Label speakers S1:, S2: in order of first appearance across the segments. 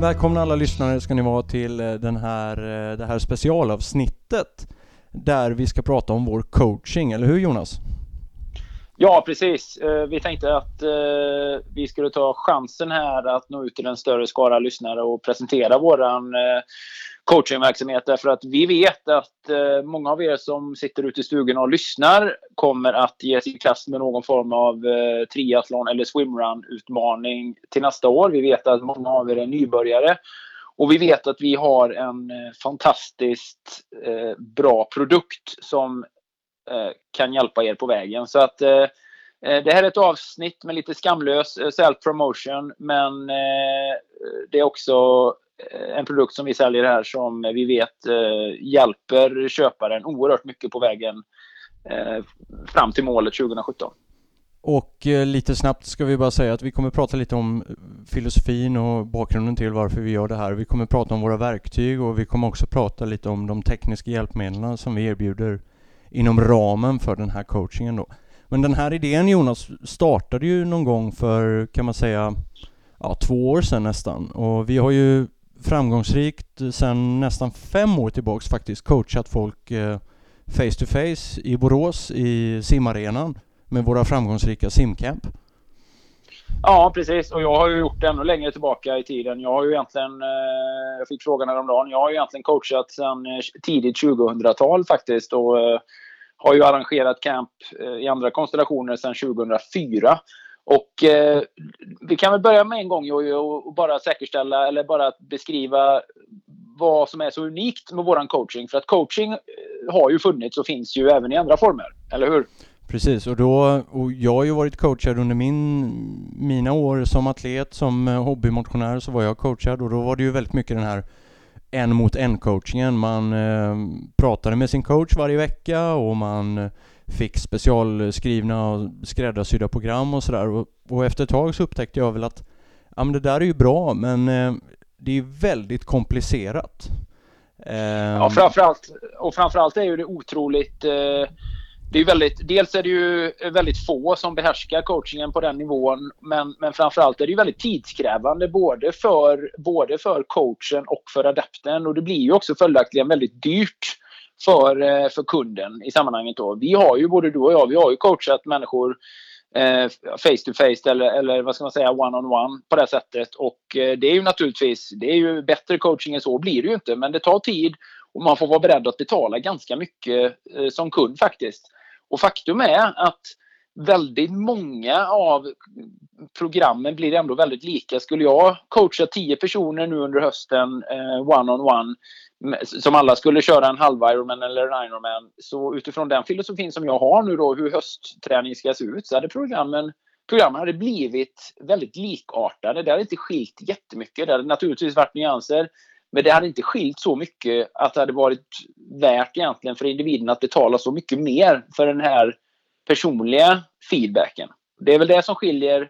S1: Välkomna alla lyssnare ska ni vara till eh, den här, eh, det här specialavsnittet där vi ska prata om vår coaching, eller hur Jonas?
S2: Ja, precis. Eh, vi tänkte att vi skulle ta chansen här att nå ut till en större skara lyssnare och presentera våran coachingverksamhet därför att vi vet att eh, många av er som sitter ute i stugorna och lyssnar kommer att ge sig i kast med någon form av eh, triathlon eller swimrun-utmaning till nästa år. Vi vet att många av er är nybörjare och vi vet att vi har en eh, fantastiskt eh, bra produkt som eh, kan hjälpa er på vägen. Så att eh, eh det här är ett avsnitt med lite skamlös eh, self-promotion men eh, det är också Eh, en produkt som vi säljer här som vi vet eh, hjälper köparen oerhört mycket på vägen eh, fram till målet 2017.
S1: Och eh, lite snabbt ska vi bara säga att vi kommer prata lite om eh, filosofin och bakgrunden till varför vi gör det här. Vi kommer prata om våra verktyg och vi kommer också prata lite om de tekniska hjälpmedlen som vi erbjuder inom ramen för den här coachingen då. Men den här idén Jonas startade ju någon gång för, kan man säga, ja, två år sedan nästan. Och vi har ju framgångsrikt sedan nästan fem år tillbaks faktiskt coachat folk face to face i Borås i simarenan med våra framgångsrika simcamp.
S2: Ja, precis. Och jag har ju gjort det ännu längre tillbaka i tiden. Jag har ju egentligen, eh, jag fick frågan häromdagen, jag har ju egentligen coachat sedan eh, tidigt 2000-tal faktiskt och eh, har ju arrangerat camp i andra konstellationer sedan 2004. Och eh, vi kan väl börja med en gång Jojje och bara säkerställa eller bara beskriva vad som är så unikt med våran coaching. För att coaching eh, har ju funnits och finns ju även i andra former, eller hur?
S1: Precis, och, då, och jag har ju varit coachad under min, mina år som atlet, som eh, hobbymotionär så var jag coachad och då var det ju väldigt mycket den här en mot en coachingen. Man eh, pratade med sin coach varje vecka och man fick specialskrivna och skräddarsydda program och sådär. Och, och, efter ett tag så upptäckte jag väl att ja, men det där är ju bra, men eh, det är väldigt komplicerat.
S2: Eh, ja, framförallt, och framförallt är ju det otroligt eh, det är väldigt, dels är det ju väldigt få som behärskar coachingen på den nivån men, men framförallt är det ju väldigt tidskrävande både för, både för coachen och för adepten och det blir ju också följaktligen väldigt dyrt för, eh, för kunden i sammanhanget. Då. Vi har ju, både du och jag, vi har ju coachat människor eh, face to face eller, eller vad ska man säga, one on one på det sättet. Och eh, det är ju naturligtvis, det är ju bättre coaching än så blir det ju inte, men det tar tid och man får vara beredd att betala ganska mycket eh, som kund faktiskt. Och faktum är att väldigt många av programmen blir ändå väldigt lika. Skulle jag coacha tio personer nu under hösten eh, one on one som alla skulle köra en halv Ironman eller en Ironman. Så utifrån den filosofin som jag har nu då, hur höstträning ska se ut, så hade programmen programmen hade blivit väldigt likartade. Det hade inte skilt jättemycket. Det hade naturligtvis varit nyanser. Men det hade inte skilt så mycket att det hade varit värt egentligen för individen att betala så mycket mer för den här personliga feedbacken. Det är väl det som skiljer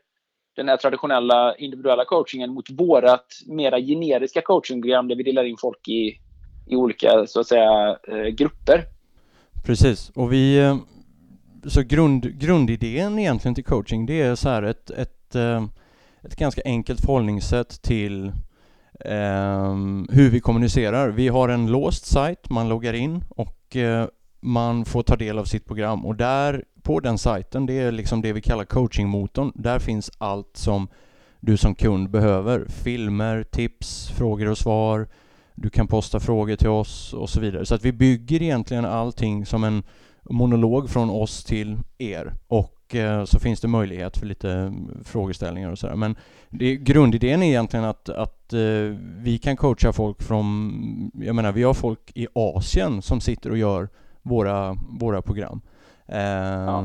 S2: den här traditionella individuella coachingen mot vårat mera generiska coachingprogram där vi delar in folk i i olika så att säga eh, grupper.
S1: Precis, och vi eh, så grund, grundidén egentligen till coaching det är så här ett, ett, eh, ett ganska enkelt förhållningssätt till um, hur vi kommunicerar. Vi har en låst sajt, man loggar in och uh, man får ta del av sitt program och där på den sajten, det är liksom det vi kallar coachingmotorn, där finns allt som du som kund behöver. Filmer, tips, frågor och svar, du kan posta frågor till oss och så vidare. Så att vi bygger egentligen allting som en monolog från oss till er och eh, så finns det möjlighet för lite mm, frågeställningar och sådär. Men det, grundidén är egentligen att, att eh, vi kan coacha folk från, jag menar vi har folk i Asien som sitter och gör våra, våra program. Eh, ja.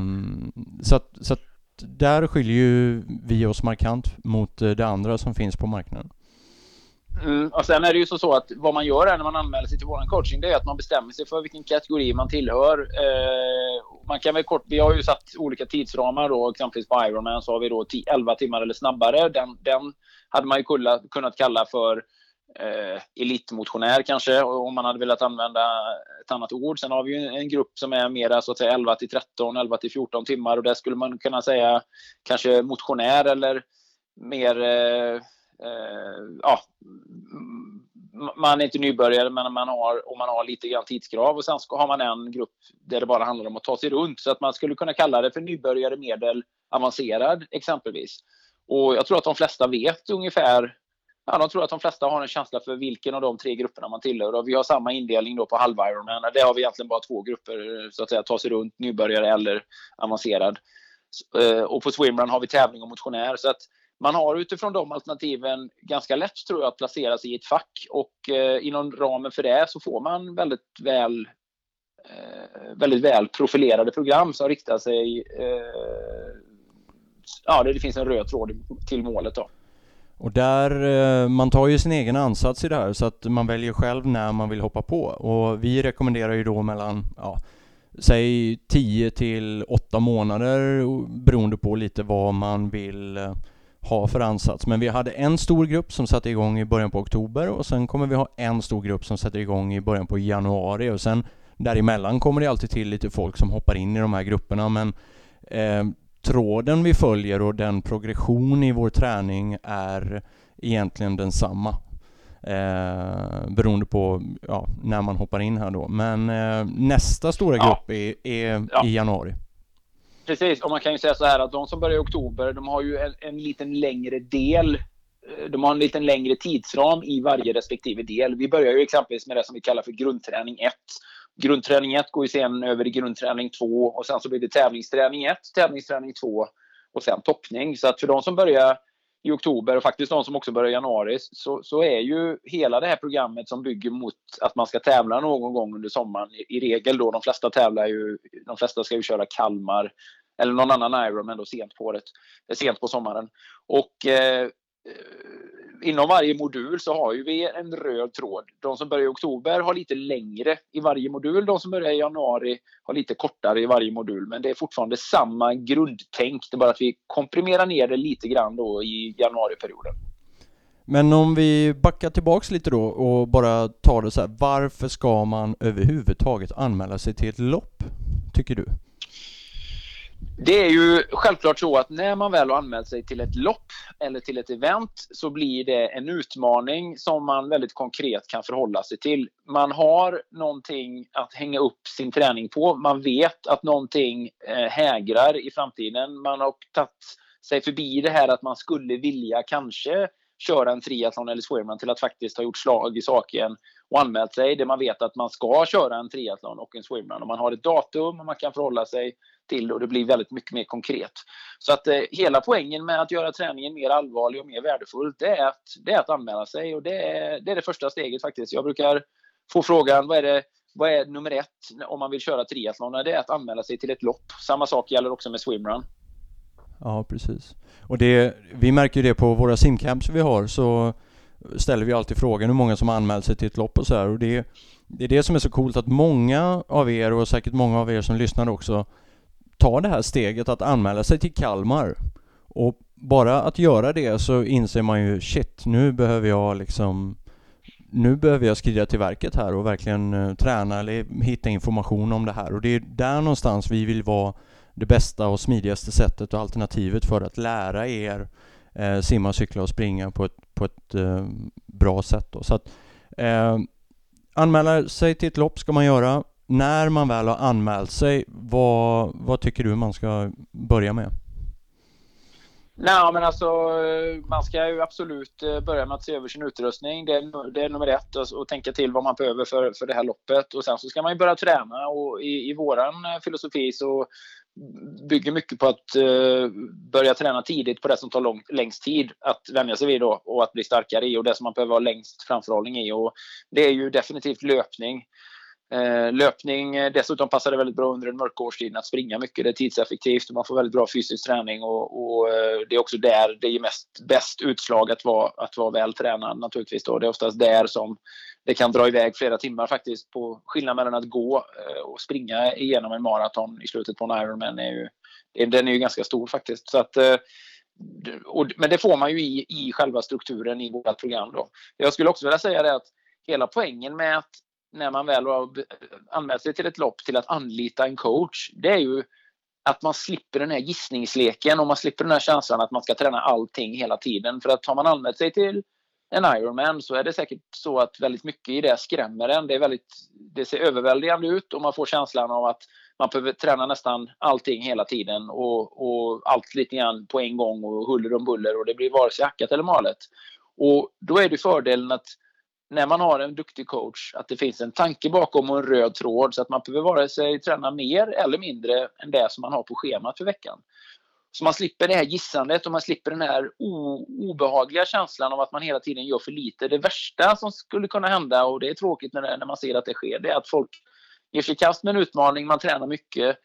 S1: Så att, så att där skiljer ju vi oss markant mot eh, det andra som finns på marknaden.
S2: Mm, och sen är det ju så, så att vad man gör när man anmäler sig till vår coaching det är att man bestämmer sig för vilken kategori man tillhör. Eh, man kan väl kort, vi har ju satt olika tidsramar då, exempelvis på Ironman så har vi då 11 timmar eller snabbare. Den, den hade man ju kunnat kalla för eh, elitmotionär kanske om man hade velat använda ett annat ord. Sen har vi ju en grupp som är mera så att säga 11 till 13, 11 till 14 timmar och där skulle man kunna säga kanske motionär eller mer eh, eh ja, man är inte nybörjare, men man har, och man har lite grann tidskrav. Och sen har man en grupp där det bara handlar om att ta sig runt. Så att man skulle kunna kalla det för nybörjare medel avancerad exempelvis. Och jag tror att de flesta vet ungefär Ja, de tror att de flesta har en känsla för vilken av de tre grupperna man tillhör. Och vi har samma indelning då på halv Ironman. Där har vi egentligen bara två grupper, så att säga, ta sig runt, nybörjare eller avancerad. Eh, och på swimrun har vi tävling och motionär. Så att man har utifrån de alternativen ganska lätt tror jag att placera sig i ett fack och eh, inom ramen för det så får man väldigt väl eh, väldigt väl profilerade program som riktar sig eh, ja, det finns en röd tråd till målet då.
S1: Och där, eh, man tar ju sin egen ansats i det här så att man väljer själv när man vill hoppa på och vi rekommenderar ju då mellan, ja, säg 10 till 8 månader beroende på lite vad man vill eh, ha för ansats. Men vi hade en stor grupp som satte igång i början på oktober och sen kommer vi ha en stor grupp som sätter igång i början på januari och sen däremellan kommer det alltid till lite folk som hoppar in i de här grupperna men eh, tråden vi följer och den progression i vår träning är egentligen densamma. Eh, beroende på ja, när man hoppar in här då. Men eh, nästa stora grupp ja. är, är ja. i januari.
S2: Precis, och man kan ju säga så här att de som börjar i oktober, de har ju en, en liten längre del eh, de har en lite längre tidsram i varje respektive del. Vi börjar ju exempelvis med det som vi kallar för grundträning 1. Grundträning 1 går ju sen över i grundträning 2 och sen så blir det tävlingsträning 1, tävlingsträning 2 och sen toppning. Så att för de som börjar i oktober och faktiskt de som också börjar i januari så, så är ju hela det här programmet som bygger mot att man ska tävla någon gång under sommaren i, i regel då. De flesta tävlar ju, de flesta ska ju köra Kalmar eller någon annan Ironman då sent på året, eh, sent på sommaren. Och eh, inom varje modul så har ju vi en röd tråd. De som börjar i oktober har lite längre i varje modul. De som börjar i januari har lite kortare i varje modul. Men det är fortfarande samma grundtänk. Det är bara att vi komprimerar ner det lite grann då i januariperioden.
S1: Men om vi backar tillbaks lite då och bara tar det så här. Varför ska man överhuvudtaget anmäla sig till ett lopp? Tycker du?
S2: Det är ju självklart så att när man väl har anmält sig till ett lopp eller till ett event så blir det en utmaning som man väldigt konkret kan förhålla sig till. Man har någonting att hänga upp sin träning på. Man vet att någonting eh, hägrar i framtiden. Man har tagit sig förbi det här att man skulle vilja kanske köra en triathlon eller swimrun till att faktiskt ha gjort slag i saken och anmält sig. Det man vet att man ska köra en triathlon och en swimrun. Och man har ett datum och man kan förhålla sig till och det blir väldigt mycket mer konkret. Så att eh, hela poängen med att göra träningen mer allvarlig och mer värdefull det är att, det är att anmäla sig och det är, det är det första steget faktiskt. Jag brukar få frågan vad är det vad är nummer ett om man vill köra triathlon? Det är att anmäla sig till ett lopp. Samma sak gäller också med swimrun.
S1: Ja, precis. Och det, vi märker ju det på våra simcamps vi har så ställer vi alltid frågan hur många som anmält sig till ett lopp och så här. Och det, det är det som är så coolt att många av er och säkert många av er som lyssnar också tar det här steget att anmäla sig till Kalmar. Och bara att göra det så inser man ju shit, nu behöver jag liksom nu behöver jag skrida till verket här och verkligen eh, träna eller hitta information om det här och det är där någonstans vi vill vara det bästa och smidigaste sättet och alternativet för att lära er eh, simma, cykla och springa på ett, på ett eh, bra sätt. Då. Så att, eh, anmäla sig till ett lopp ska man göra när man väl har anmält sig, vad, vad tycker du man ska börja med?
S2: Nej, men alltså man ska ju absolut eh, börja med att se över sin utrustning. Det är, det är nummer ett och, tänka till vad man behöver för, för det här loppet. Och sen så ska man ju börja träna och i, i våran eh, filosofi så bygger mycket på att eh, börja träna tidigt på det som tar lång, längst tid att vänja sig vid då, och att bli starkare i och det som man behöver ha längst framförhållning i. Och det är ju definitivt löpning. Eh, löpning, eh, dessutom passar det väldigt bra under den mörka årstiden att springa mycket. Det är tidseffektivt och man får väldigt bra fysisk träning och, och eh, det är också där det ger mest, bäst utslag att vara, att vara väl tränad naturligtvis. Då. Det är oftast där som det kan dra iväg flera timmar faktiskt. På skillnaden mellan att gå eh, och springa igenom en maraton i slutet på en Ironman är ju, den är ju ganska stor faktiskt. Så att, och, men det får man ju i, i själva strukturen i vårt program. Då. Jag skulle också vilja säga det att hela poängen med att när man väl har anmält sig till ett lopp till att anlita en coach, det är ju att man slipper den här gissningsleken och man slipper den här känslan att man ska träna allting hela tiden. För att har man anmält sig till en Ironman så är det säkert så att väldigt mycket i det skrämmer en. Det, är väldigt, det ser överväldigande ut och man får känslan av att man behöver träna nästan allting hela tiden och, och allt lite grann på en gång och huller om buller och det blir vare sig hackat eller malet. Och då är det fördelen att när man har en duktig coach att det finns en tanke bakom och en röd tråd så att man behöver vare sig träna mer eller mindre än det som man har på schemat för veckan. Så man slipper det här gissandet och man slipper den här obehagliga känslan av att man hela tiden gör för lite. Det värsta som skulle kunna hända, och det är tråkigt när, det, när man ser att det sker, det är att folk ger sig i kast med en utmaning, man tränar mycket,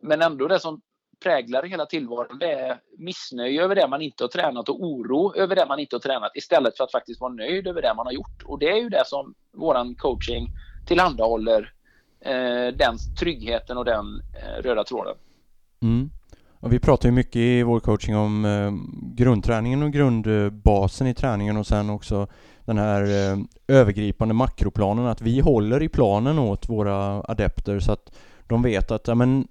S2: men ändå det som präglar hela tillvaron det är missnöje över det man inte har tränat och oro över det man inte har tränat istället för att faktiskt vara nöjd över det man har gjort. Och det är ju det som våran coaching tillhandahåller eh, den tryggheten och den eh, röda tråden.
S1: Mm. Och vi pratar ju mycket i vår coaching om eh, grundträningen och grundbasen i träningen och sen också den här eh, övergripande makroplanen, att vi håller i planen åt våra adepter så att de vet att ja, men,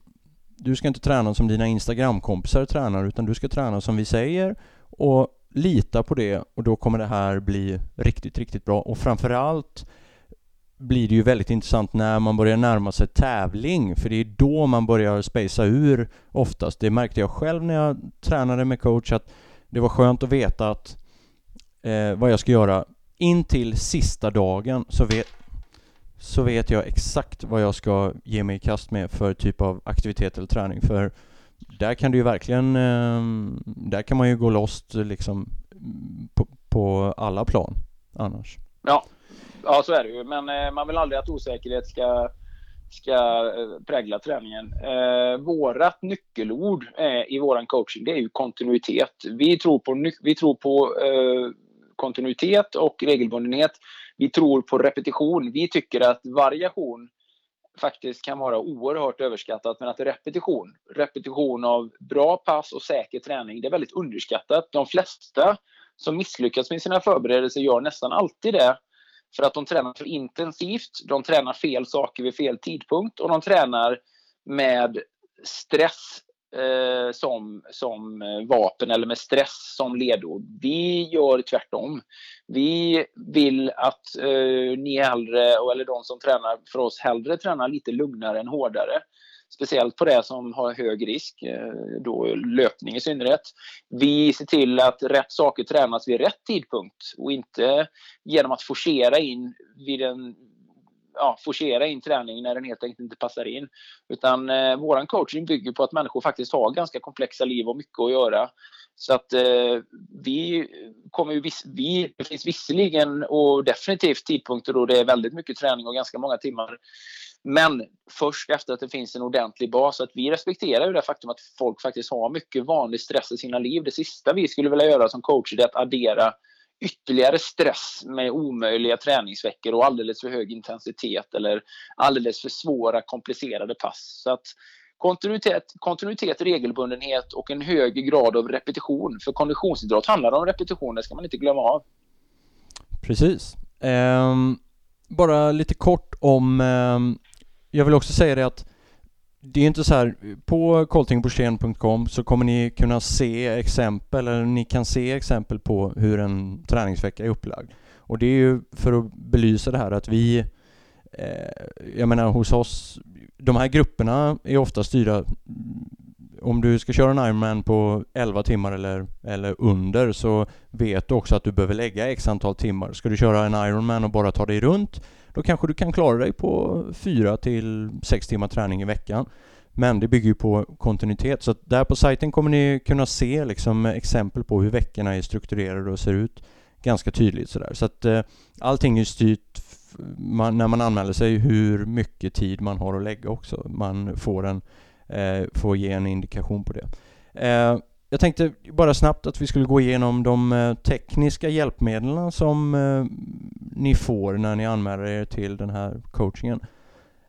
S1: du ska inte träna som dina Instagramkompisar tränar utan du ska träna som vi säger och lita på det och då kommer det här bli riktigt, riktigt bra och framförallt blir det ju väldigt intressant när man börjar närma sig tävling för det är då man börjar spacea ur oftast. Det märkte jag själv när jag tränade med coach att det var skönt att veta att eh, vad jag ska göra in till sista dagen så vet, så vet jag exakt vad jag ska ge mig i kast med för typ av aktivitet eller träning för där kan du ju verkligen, ehm, där kan man ju gå lost liksom på, på alla plan annars.
S2: Ja, Ja, så är det ju. Men eh, man vill aldrig att osäkerhet ska, ska eh, prägla träningen. Eh, vårat nyckelord eh, i våran coaching, det är ju kontinuitet. Vi tror på, vi tror på eh, kontinuitet och regelbundenhet. Vi tror på repetition. Vi tycker att variation faktiskt kan vara oerhört överskattat, men att repetition, repetition av bra pass och säker träning, det är väldigt underskattat. De flesta som misslyckas med sina förberedelser gör nästan alltid det för att de tränar för intensivt, de tränar fel saker vid fel tidpunkt och de tränar med stress eh, som, som eh, vapen eller med stress som ledord. Vi gör tvärtom. Vi vill att eh, ni hellre, eller de som tränar för oss, hellre tränar lite lugnare än hårdare. Speciellt på det som har hög risk, eh, då löpning i synnerhet. Vi ser till att rätt saker tränas vid rätt tidpunkt och inte genom att forcera in vid en ja, forcera in träning när den helt enkelt inte passar in. Utan eh, våran coaching bygger på att människor faktiskt har ganska komplexa liv och mycket att göra. Så att eh, vi kommer ju, vi, det finns visserligen och definitivt tidpunkter då det är väldigt mycket träning och ganska många timmar men först efter att det finns en ordentlig bas. Att vi respekterar ju det faktum att folk faktiskt har mycket vanlig stress i sina liv. Det sista vi skulle vilja göra som coacher är att addera ytterligare stress med omöjliga träningsveckor och alldeles för hög intensitet eller alldeles för svåra komplicerade pass. Så att kontinuitet, kontinuitet, regelbundenhet och en hög grad av repetition. För konditionsidrott handlar om repetition, det ska man inte glömma av.
S1: Precis. Um, bara lite kort om um jag vill också säga det att det är inte så här, på koltingborsten.com så kommer ni kunna se exempel, eller ni kan se exempel på hur en träningsvecka är upplagd. Och det är ju för att belysa det här att vi, eh, jag menar hos oss, de här grupperna är ofta styrda om du ska köra en Ironman på 11 timmar eller, eller under så vet du också att du behöver lägga x antal timmar. Ska du köra en Ironman och bara ta dig runt då kanske du kan klara dig på 4 till 6 timmar träning i veckan. Men det bygger ju på kontinuitet så att där på sajten kommer ni kunna se liksom exempel på hur veckorna är strukturerade och ser ut ganska tydligt sådär. Så att eh, allting är styrt man, när man anmäler sig hur mycket tid man har att lägga också. Man får, en, eh, får ge en indikation på det. Eh, jag tänkte bara snabbt att vi skulle gå igenom de eh, tekniska hjälpmedlen som eh, ni får när ni anmäler er till den här coachingen.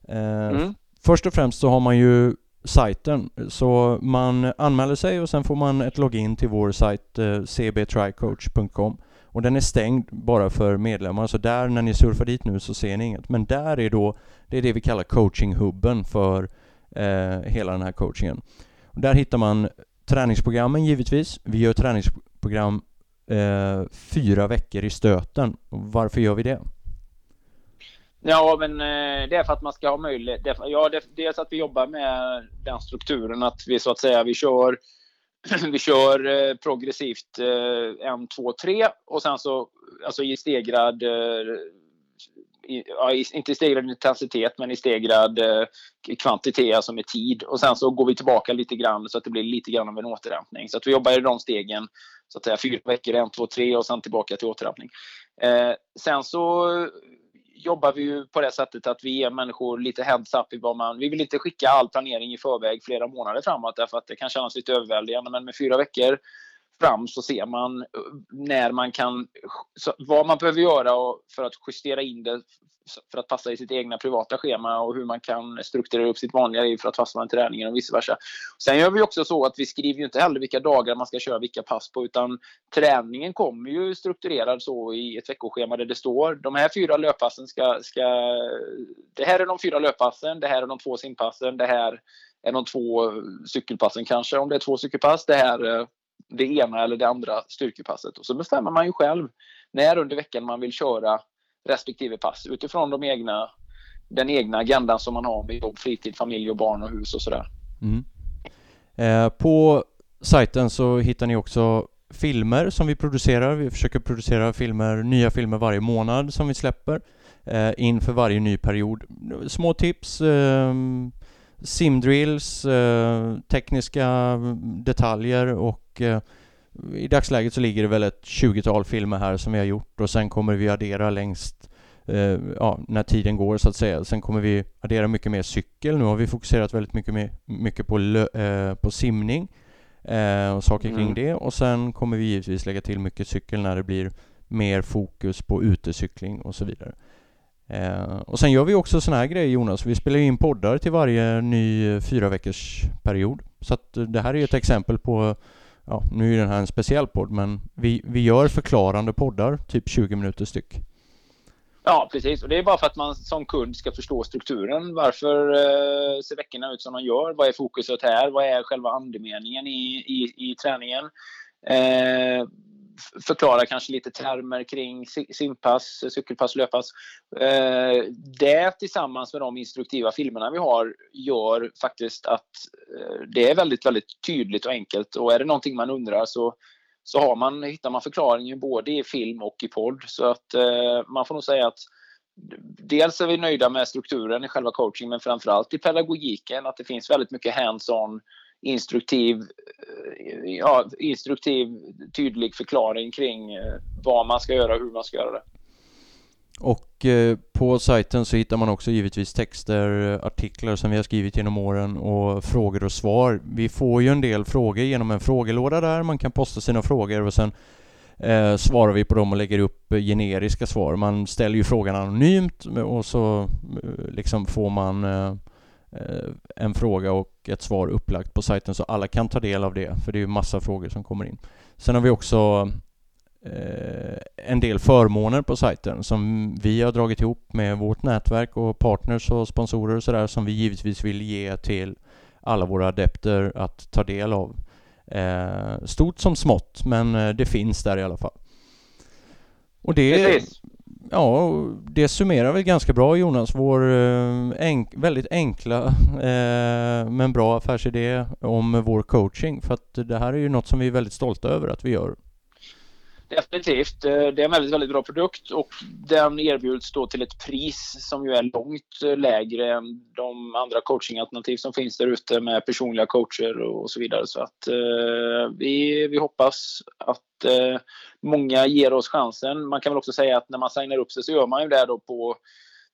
S1: Eh, mm. Först och främst så har man ju sajten, så man anmäler sig och sen får man ett login till vår sajt cbtrycoach.com och den är stängd bara för medlemmar, så där när ni surfar dit nu så ser ni inget. Men där är då, det är det vi kallar coachinghubben för eh, hela den här coachingen. Och där hittar man träningsprogrammen givetvis. Vi gör träningsprogram eh, fyra veckor i stöten. Varför gör vi det?
S2: Ja, men eh, det är för att man ska ha möjlighet. Ja, dels att vi jobbar med den strukturen att vi så att säga vi kör vi kör eh, progressivt eh, en, två, tre och sen så alltså i stegrad eh, i, ja, inte i stegrad intensitet men i stegrad eh, kvantitet, alltså med tid. Och sen så går vi tillbaka lite grann så att det blir lite grann av en återhämtning. Så att vi jobbar i de stegen, så att säga fyra veckor, en, två, tre och sen tillbaka till återhämtning. Eh, sen så jobbar vi ju på det sättet att vi ger människor lite heads-up i vad man... Vi vill inte skicka all planering i förväg flera månader framåt därför att det kan kännas lite överväldigande. Men med fyra veckor fram så ser man eh, när man kan, vad man behöver göra för att justera in det för att passa i sitt egna privata schema och hur man kan strukturera upp sitt vanliga liv för att fastna i träningen och vice versa. Sen gör vi också så att vi skriver ju inte heller vilka dagar man ska köra vilka pass på utan träningen kommer ju strukturerad så i ett veckoschema där det står de här fyra löppassen ska, ska det här är de fyra löppassen, det här är de två simpassen, det här är de två cykelpassen kanske om det är två cykelpass, det här eh, det ena eller det andra styrkepasset. Och så bestämmer man ju själv när under veckan man vill köra respektive pass utifrån de egna, den egna agendan som man har med jobb, fritid, familj och barn och hus och sådär. Mm.
S1: Eh, på sajten så hittar ni också filmer som vi producerar. Vi försöker producera filmer, nya filmer varje månad som vi släpper eh, inför varje ny period. Små tips, eh, simdrills, eh, tekniska detaljer och eh, i dagsläget så ligger det väl ett 20-tal filmer här som vi har gjort och sen kommer vi addera längst eh, ja, när tiden går så att säga. Sen kommer vi addera mycket mer cykel. Nu har vi fokuserat väldigt mycket, mer, mycket på, på simning och saker kring mm. det och sen kommer vi givetvis lägga till mycket cykel när det blir mer fokus på utecykling och så vidare. Eh, och sen gör vi också såna här grejer Jonas, vi spelar in poddar till varje ny fyra veckors period. Så att eh, det här är ett exempel på ja, nu är den här en speciell podd, men vi, vi gör förklarande poddar, typ 20 minuter styck.
S2: Ja, precis. Och det är bara för att man som kund ska förstå strukturen. Varför eh, ser veckorna ut som de gör? Vad är fokuset här? Vad är själva andemeningen i, i, i träningen? Eh, förklara kanske lite termer kring simpass, cykelpass, löppass. Eh, det tillsammans med de instruktiva filmerna vi har gör faktiskt att eh, det är väldigt, väldigt tydligt och enkelt och är det någonting man undrar så så har man, hittar man förklaringen både i film och i podd. Så att eh, man får nog säga att dels är vi nöjda med strukturen i själva coaching men framförallt i pedagogiken att det finns väldigt mycket hands-on instruktiv, eh, ja, instruktiv, tydlig förklaring kring eh, vad man ska göra och hur man ska göra det.
S1: Och eh, på sajten så hittar man också givetvis texter, artiklar som vi har skrivit genom åren och frågor och svar. Vi får ju en del frågor genom en frågelåda där, man kan posta sina frågor och sen eh, svarar vi på dem och lägger upp generiska svar. Man ställer ju frågan anonymt och så liksom får man Eh, Eh, en fråga och ett svar upplagt på sajten så alla kan ta del av det, för det är ju massa frågor som kommer in. Sen har vi också eh, en del förmåner på sajten som vi har dragit ihop med vårt nätverk och partners och sponsorer och sådär som vi givetvis vill ge till alla våra adepter att ta del av. Eh, stort som smått, men eh, det finns där i alla fall. Och det, Precis ja, det summerar väl ganska bra Jonas, vår eh, enk väldigt enkla eh, men bra affärsidé om vår coaching. För att det här är ju något som vi är väldigt stolta över att vi gör.
S2: Definitivt. Eh, det är en väldigt, väldigt bra produkt och den erbjuds då till ett pris som ju är långt eh, lägre än de andra coachingalternativ som finns där ute med personliga coacher och så vidare. Så att eh, vi, vi hoppas att eh, många ger oss chansen. Man kan väl också säga att när man signar upp sig så gör man ju det då på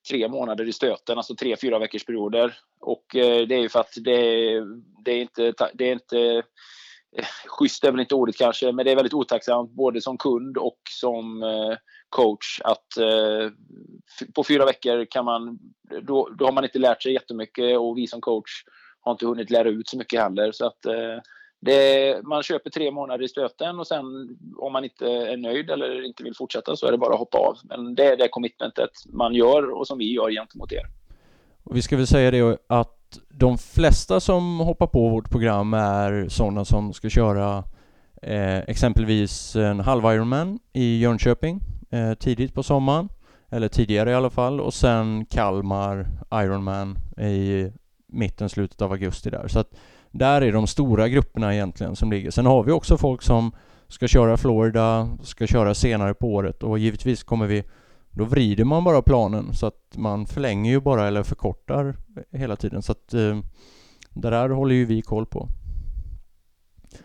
S2: tre månader i stöten, alltså tre, fyra veckors perioder. Och eh, det är ju för att det, det är inte, det är inte schysst är väl inte ordet kanske, men det är väldigt otacksamt både som kund och som eh, coach att eh, på fyra veckor kan man, då, då har man inte lärt sig jättemycket och vi som coach har inte hunnit lära ut så mycket heller. Så att eh, det, man köper tre månader i stöten och sen om man inte är nöjd eller inte vill fortsätta så är det bara att hoppa av. Men det är det commitmentet man gör och som vi gör gentemot er.
S1: Och vi ska väl säga det att att de flesta som hoppar på vårt program är sådana som ska köra eh, exempelvis en halv Ironman i Jönköping eh, tidigt på sommaren, eller tidigare i alla fall, och sen Kalmar Ironman i mitten, slutet av augusti där. Så att där är de stora grupperna egentligen som ligger. Sen har vi också folk som ska köra Florida, ska köra senare på året och givetvis kommer vi då vrider man bara planen så att man förlänger ju bara eller förkortar hela tiden så att eh, det där håller ju vi koll på.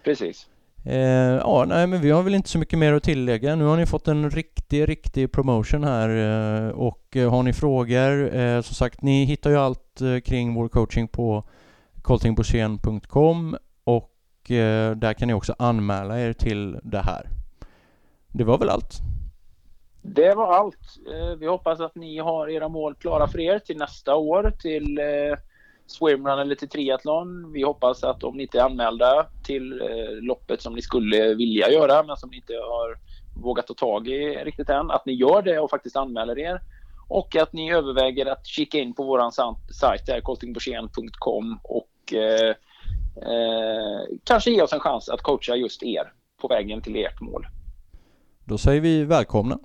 S2: Precis.
S1: Eh, ja, nej men vi har väl inte så mycket mer att tillägga. Nu har ni fått en riktig, riktig promotion här eh, och eh, har ni frågor, eh, som sagt, ni hittar ju allt eh, kring vår coaching på coltingborssén.com och eh, där kan ni också anmäla er till det här. Det var väl allt?
S2: Det var allt. Eh, vi hoppas att ni har era mål klara för er till nästa år till eh, swimrun eller till triathlon. Vi hoppas att om ni inte är anmälda till eh, loppet som ni skulle vilja göra men som ni inte har vågat ta tag i riktigt än, att ni gör det och faktiskt anmäler er. Och att ni överväger att kika in på vår sajt där, och eh, eh, kanske ge oss en chans att coacha just er på vägen till ert mål.
S1: Då säger vi välkomna.